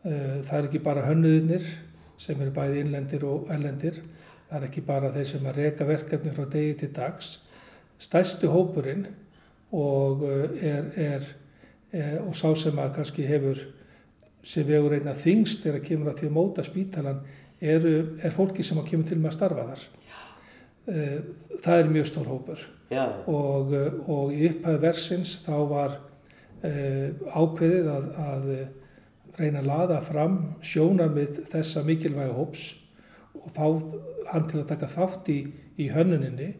Eh, Það er ekki bara hönnuðinir sem eru bæði innlendir og ellendir. Það er ekki bara þeir sem að reka verkefni frá degi til dags. Stærsti hópurinn og eh, er, er, er og sá sem að kannski hefur sem vegur einna þingst er að kemur að því að móta spítalan er, er fólki sem að kemur til með að starfa þar. Eh, Það er mjög stór hópur já, og, og í upphæðu versins þá var ákveðið að, að reyna að laða fram sjónarmið þessa mikilvæga hóps og fá hann til að taka þátt í, í hönnuninni.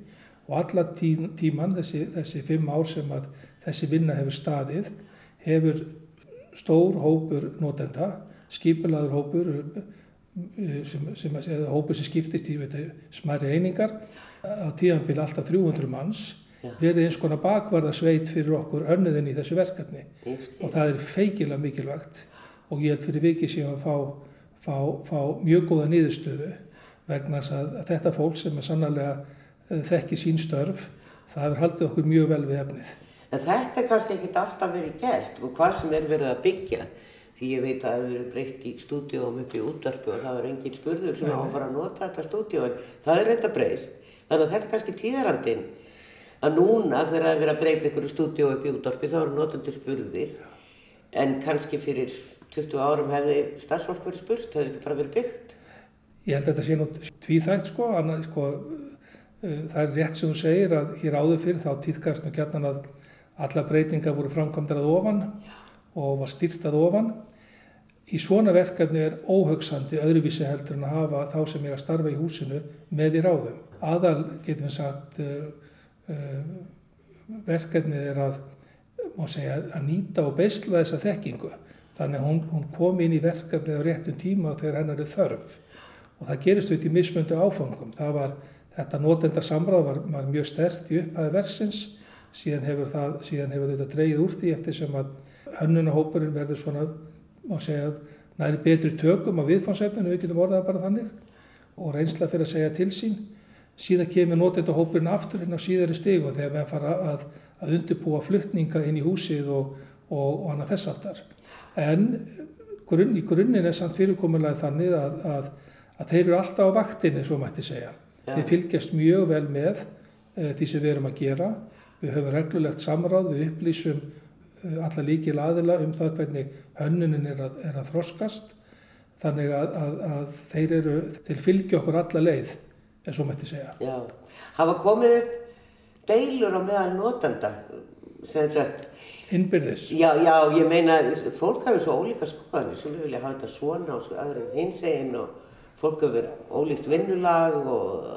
Og alla tí, tíman, þessi, þessi fimm ár sem að þessi vinna hefur staðið, hefur stór hópur notenda, skipulaður hópur, uh, sem, sem segja hópur sem skiptist í veit, smæri einingar, á tíðanbíl alltaf 300 manns, verið eins konar bakvarðasveit fyrir okkur önnuðin í þessu verkefni. Og það er feikilega mikilvægt og ég held fyrir vikið séum að fá, fá, fá mjög góða niðurstöðu vegna þess að, þetta fólk sem er sannarlega uh, þekki sín störf, það hefur haldið okkur mjög vel við efnið. En þetta er kannski ekkert alltaf verið gert og hvað sem er verið að byggja. Því ég veit að það hefur verið breytt í stúdíóum upp í útvarpu og það var engin spurður sem á að nota þetta stúdíó en það er reynda breyst. Þannig að þetta er kannski tíðarandinn. Að núna þegar það er verið að breyta einhverju stúdíó upp í útvarpu þá eru notendur spurðir. En kannski fyrir 20 árum hefði starfsfólk verið spurt, það hefði bara verið byggt. Ég held að þetta sé nú tvíþægt sko, annað, sko uh, það er rétt sem þú segir að hér áður fyrir þá týðkast nú gætnan að alla breytingar voru framkvæmdar að ofan og var stýrt að ofan. Í svona verkefni er óhugsandi öðruvísi heldur en að hafa þá sem ég að starfa í húsinu með í ráðum. Aðal getum við sagt uh, uh, verkefnið er að, segja, að nýta og beisla þessa þekkingu. Þannig að hún, hún kom inn í verkefnið á réttum tíma þegar hennar er þörf og það gerist auðvitað í mismöndu áfangum. Var, þetta notenda samráð var, var mjög stert í upphæði versins, síðan hefur, það, síðan hefur þetta dreigið úr því eftir sem að hönnunahópurinn verður svona, má segja, næri betri tökum á viðfansefninu, við getum orðað bara þannig og reynsla fyrir að segja til sín. Síðan kemur notendahópurinn aftur inn á síðari stig og þegar við fara að, að undirbúa fluttninga inn í húsið og, og, og annað þess aftar. En grunn, í grunninn er samt fyrirkomulega þannig að, að, að þeir eru alltaf á vaktinni, svo mætti segja. Já. Við fylgjast mjög vel með uh, því sem við erum að gera. Við höfum reglulegt samráð, við upplýsum uh, alla líkil aðila um það hvernig hönnunin er að, er að þroskast. Þannig að, að, að þeir eru, þeir fylgja okkur alla leið, en svo mætti segja. Já. Hafa komið upp deilur á meðal notenda sem sagt, Innbyrðis. já, já, ég meina, fólk hefur svo ólíka skoðanir sem vilja hafa þetta svona og svo aðra hins eginn og fólk hefur ólíkt vinnulag og,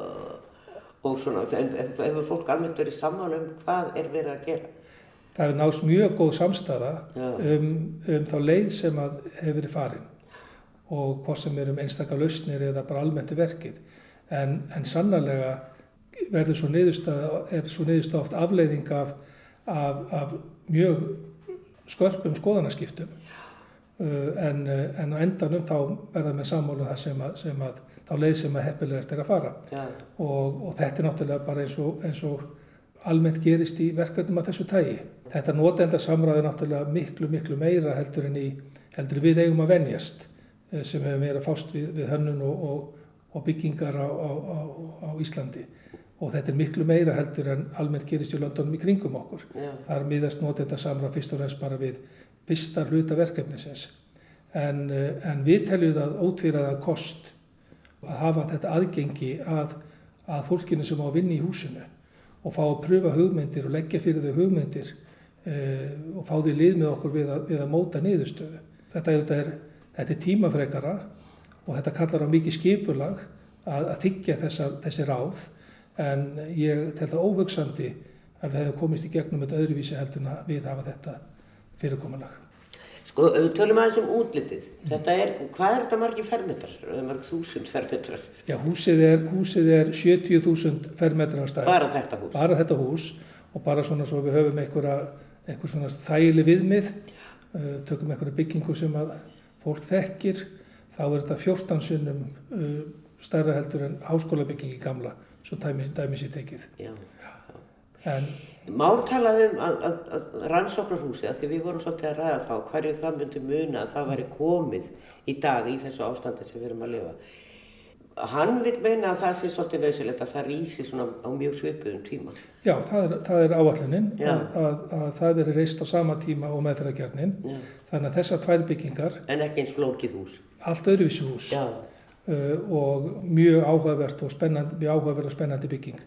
og svona, en hefur fólk almennt verið sammála um hvað er verið að gera? Það hefur náðst mjög góð samstæða Já. um, um þá leið sem að hefur verið farin og hvað sem er um einstakar lausnir eða bara almenntu verkið. En, en sannarlega verður svo niðurstaða, er svo niðurstaða oft afleiðing af, af, af mjög skörpum skoðanaskiptum. Uh, en, uh, en á endanum þá verða með sammála það sem að, sem að þá leið sem að heppilegast er að fara Já, og, og þetta er náttúrulega bara eins og, eins og almennt gerist í verkefnum af þessu tægi. Þetta notenda samræði náttúrulega miklu, miklu meira heldur en í, heldur við eigum að venjast eh, sem hefur meira fást við, við hönnun og, og, og byggingar á, á, á, á Íslandi. Og þetta er miklu meira heldur en almennt gerist í löndunum í kringum okkur. já, Þar miðast notenda samræð fyrst og fremst bara við fyrsta hluta verkefnisins. En, eh, en við teljum það ótvíraða kost að hafa þetta aðgengi að, að fólkinu sem á að vinna í húsinu og fá að pröfa hugmyndir og leggja fyrir þau hugmyndir uh, og fá því lið með okkur við að, við að móta niðurstöðu. Þetta, þetta, er, þetta er tímafrekara og þetta kallar á mikið skipulag að, að þykja þessa, þessi ráð en ég tel það óhugsandi að við hefum komist í gegnum þetta öðruvísi heldur en að við hafa þetta fyrirkomulag. Sko, tölum aðeins um útlitið. Þetta er, hvað er þetta margir fermetrar? Er margir þúsund fermetrar? Já, húsið er, húsið er 70.000 fermetrar á stæð. Bara þetta hús? bara þetta hús og bara svona svo við höfum einhverja, einhver svona þægileg viðmið, uh, tökum einhverja byggingu sem að fólk þekkir, þá er þetta 14 sinnum uh, stærra heldur en háskólabyggingi gamla, svo dæmi, dæmi sér tekið. Já. En Már talaði um að, að, að rannsóknarhúsið, að því við vorum svolítið að ræða þá, hverju það myndi muna að það væri komið í dag í þessu ástandi sem við erum að lifa. Hann vil meina að það sé svolítið nöðsilegt að það rísi svona á mjög svipuðum tíma. já, það er, er áallunin Já. að, að, að það veri reist á sama tíma og meðferðarkjarnin. Já. Þannig að þessar tvær byggingar, En ekki eins flókið hús. allt öðruvísi hús. Já, uh, og mjög áhugavert og spennandi, mjög áhugaverð og spennandi bygging.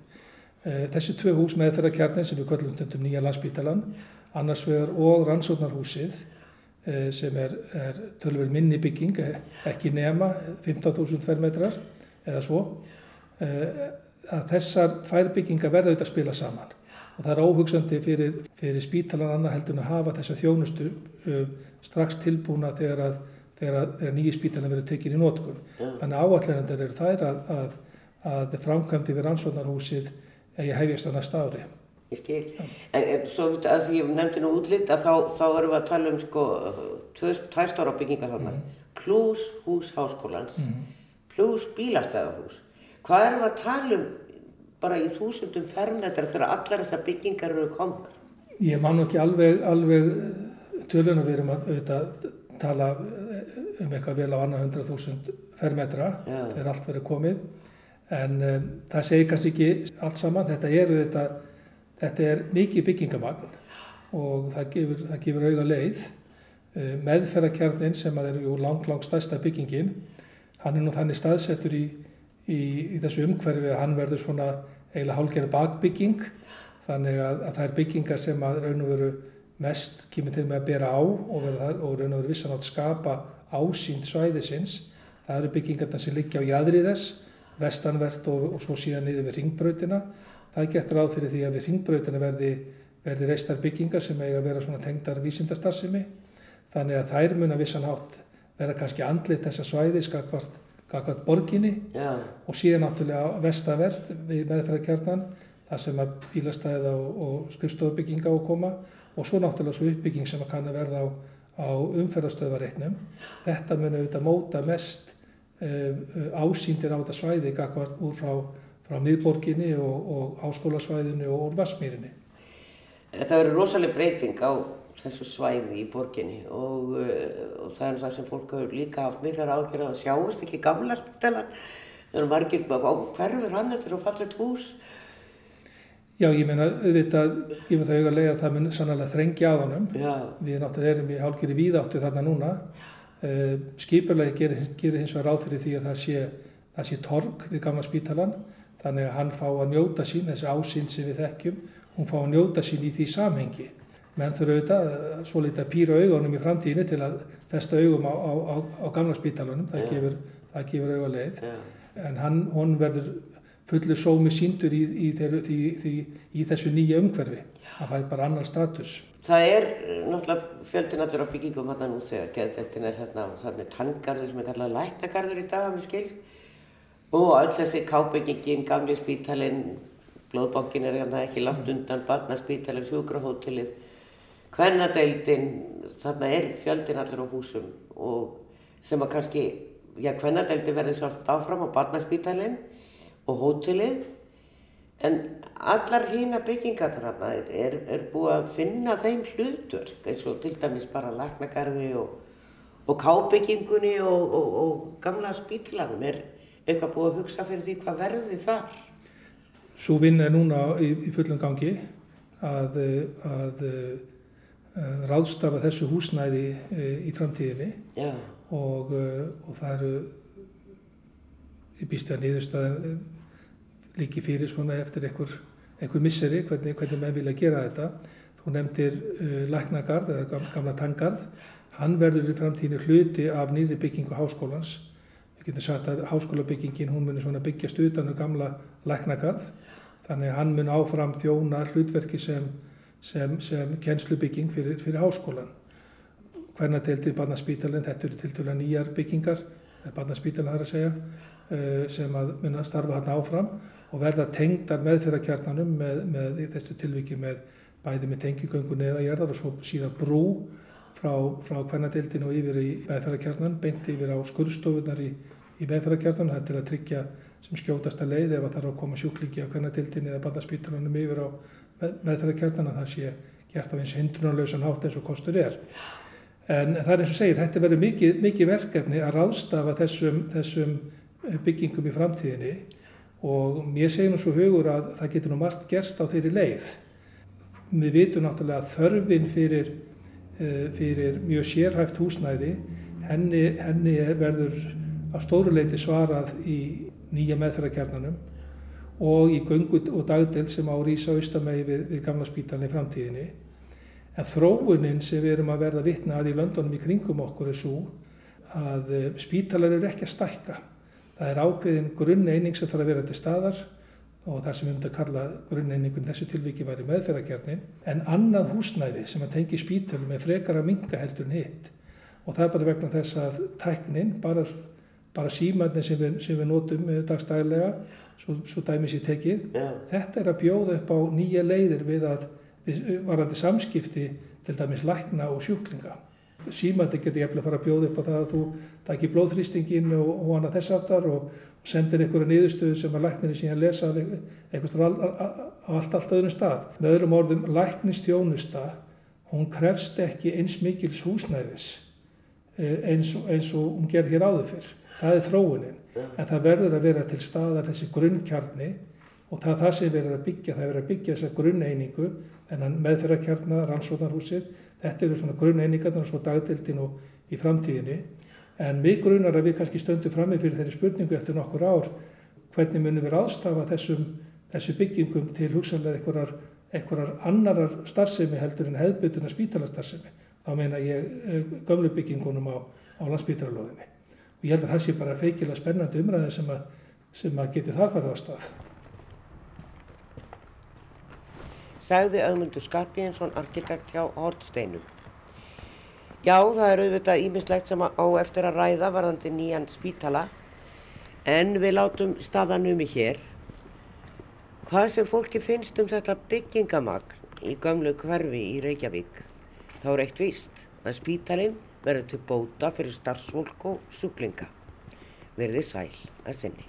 Uh, þessi tvö hús meðferðarkjarnin sem við kvöllum stundum nýja landsbítalan, annars vegar og rannsóknarhúsið uh, sem er, er tölver minni bygging, eh, ekki nema 15.000 fermetrar eða svo, að þessar tvær byggingar verða auðvitað að spila saman. Og það er óhugsandi fyrir, fyrir spítalan annað heldur að hafa þessa þjónustu strax tilbúna þegar að þegar, að- þegar nýji spítalinn verður tekin í notkun. Já. Þannig að áallendur eru þær að, að, að framkvæmdi við rannsóknarhúsið eigi hefjast á næsta ári. ég skil. En, en svo að því ég nefndi nú útlit að þá, þá erum við að tala um sko tvö, tvær stóra byggingar þarna. Plus hús háskólans, plus bílastæðahús. Hvað erum við að tala um bara í þúsundum fermetrar þegar allar þessar byggingar eru komnar? Ég man ekki alveg, alveg tölun að við erum að auðvitað, tala um eitthvað vel á annað hundra þúsund fermetra Já. þegar allt verður komið. En um, það segir kannski ekki allt saman. Þetta er, auðvitað, þetta er mikið byggingamagn og það gefur, það gefur auga leið. Uh, meðferðarkjarnin sem er jú lang, lang stærsta byggingin, hann er nú þannig staðsettur í, í, í þessu umhverfi að hann verður svona eiginlega hálgerð bakbygging þannig að, að það er byggingar sem að raun og veru mest kemur til með að bera á og, verða, og raun og veru vissan átt skapa ásýnd svæðisins. Það eru byggingarna sem liggja á jæðri þess, vestanvert og, og svo síðan niður við ringbrautina. Það er gert ráð fyrir því að við ringbrautina verði, verði reistar byggingar sem eiga að vera svona tengdar vísindastarsimi. Þannig að þær mun að vissan hátt vera kannski andlit þessa svæði skakvart, skakvart borginni Já, og síðan náttúrulega vestavert við meðferðarkjarnan þar sem að bílastæða og, og skrifstofubygginga á að koma og svo náttúrulega svo uppbygging sem að kann að verða á, á umferðastöðvareitnum. Þetta mun auðvitað móta mest ásýndir á þetta svæði gagvart úr frá, frá miðborginni og, og áskólasvæðinu og úr Vassmýrinni. Þetta verður rosalega breyting á þessu svæði í borginni og, uh, og það er það sem fólk hefur líka haft miklar ágjörð að sjáast ekki gamla spitalar. Það eru margir hverfur hann, þetta er svo fallet hús. Já, ég meina, auðvitað, ég með það auðvitað lega að það mun sannlega þrengja á honum. Já. Við náttúrulega erum í hálfgerði víðáttu þarna núna. Uh, Skipurlegi gerir, gerir hins vegar ráð fyrir því að það sé, það sé torg við gamla spítalan. Þannig að hann fá að njóta sín, þessi ásýnd sem við þekkjum, hún fá að njóta sín í því samhengi. Menn þurfa auðvitað svo litið að pýra augunum í framtíðinni til að festa augum á, á, á, á gamla spítalanum. Það Já. gefur, það gefur auga leið. Já. En hann, hún verður fullu sómi síndur í, í, í, í, í þessu nýja umhverfi. Það fær bara annar status. Það er náttúrulega fjöldin allur á byggingum þarna nú þegar geðdettin er þarna þannig tanngarður sem er kallað læknagarður í dag, mér skilst. Og öll þessi kábyggingin, gamli spítalinn, blóðbankin er hérna ekki langt undan, barnaspítalinn, sjúkrahótelið, kvennadeildin, þarna er fjöldin allur á húsum og sem að kannski, já, kvennadeildin verður svolítið áfram á barnaspítalinn og hótelið En allar hína byggingar þarna er, er, búið að finna þeim hlutverk eins og til dæmis bara laknagarði og, og kábyggingunni og, og, og gamla spítilanum. Er eitthvað búið að hugsa fyrir því hvað verði þar? Svo vinna er núna í, í fullum gangi að, að, að ráðstafa þessu húsnæði eh, í framtíðinni og, eh, og það eru ég býst að niðurstaðan líki fyrir svona eftir einhver, einhver misseri hvernig, hvernig menn vilja gera þetta. Þú nefndir uh, Læknagarð eða gam- gamla Tangarð. Hann verður í framtíðinu hluti af nýri byggingu háskólans. Við getum sagt að háskólabyggingin hún muni svona byggjast utan um gamla Læknagarð. Þannig að hann mun áfram þjóna hlutverki sem, sem, sem kennslubygging fyrir, fyrir háskólan. Hvernig deildir barnaspítalinn, þetta eru til dæla nýjar byggingar, barnaspítalinn þar að segja, eh, sem að munna starfa hann áfram og verða tengdar meðferðarkjarnanum með, með þessu tilviki með bæði með tengigöngu neðajarðar og svo síðan brú frá, frá hvernadeildinu og yfir í meðferðarkjarnan, beint yfir á skurðstofunar í, í meðferðarkjarnan, það er að tryggja sem skjótasta leið ef að þarf að koma sjúklingi á hvernadeildinu eða barnaspítalanum yfir á með, meðferðarkjarnan að það sé gert af eins hindrunarlausan hátt eins og kostur er. En það er eins og segir, þetta verður mikið, mikið verkefni að ráðstafa þessum, þessum byggingum í framtíðinni og mér segir nú svo hugur að það getur nú margt gerst á þeirri leið. Við vitum náttúrulega að þörfin fyrir, eh, fyrir mjög sérhæft húsnæði, henni, henni er- verður á stóru leiti svarað í nýja meðferðarkjarnanum og í göngu og dagdelt sem á rísa austamegi við, við gamla spítalinn í framtíðinni. En þróunin sem við erum að verða vitna að í löndunum í kringum okkur er svo að eh, spítalar eru ekki að stækka. Það er ákveðin grunneining sem þarf að vera til staðar og það sem við myndum að kalla grunneiningun þessu tilviki væri meðferðarkjarnin. En annað húsnæði sem að tengi spítalum er frekar að minga heldur en hitt. Og það er bara vegna þess að tæknin, bara, bara símarnir sem sem við notum eh, dagstæðilega, svo, svo dæmis ég tekið, já, Þetta er að bjóða upp á nýja leiðir við að varandi samskipti til dæmis lækna og sjúklinga. Símandi getur jafnlega fara að bjóða upp á það að þú taki blóðþrýstingin og, og annað þess aftar og, og sendir einhverja niðurstöðu sem að læknirinn síðan lesa á allt, allt öðrum stað. Með öðrum orðum, læknistjónusta, hún krefst ekki eins mikils húsnæðis eh, eins, eins og hún gerð hér áður fyrr. Það er þróunin. En það verður að vera til staðar þessi grunnkjarni og það er það sem erum að byggja, það er verið að byggja þessa grunneiningu, þennan meðferðarkjarna, rannsóknarhúsið, þetta eru svona grunneiningarnar og svo dagdildin og í framtíðinni. En mig grunnar að við kannski stöndum frammi fyrir þeirri spurningu eftir nokkur ár, hvernig munum við ráðstafa þessum, þessu byggingum til hugsanlega einhverjar, einhverjar annarar starfsemi heldur en hefðbutuna spítalastarfsemi. Þá meina ég eh, gömlu byggingunum á, á landsspítalalóðinni. Og ég held að það sé bara feikilega spennandi umræði sem að, sem að geti þar farið á stað. Sagði Ögmundur Skarpíðinsson, arkitekt hjá Hortsteinum. Já, það er auðvitað ímislegt sem á eftir að ræða varðandi nýjan spítala, en við látum staðanum í hér. Hvað sem fólki finnst um þetta byggingamagn í gömlu hverfi í Reykjavík, þá er eitt víst. að spítalinn verður til bóta fyrir starfsfólk og sjúklinga. Verði sæl að sinni.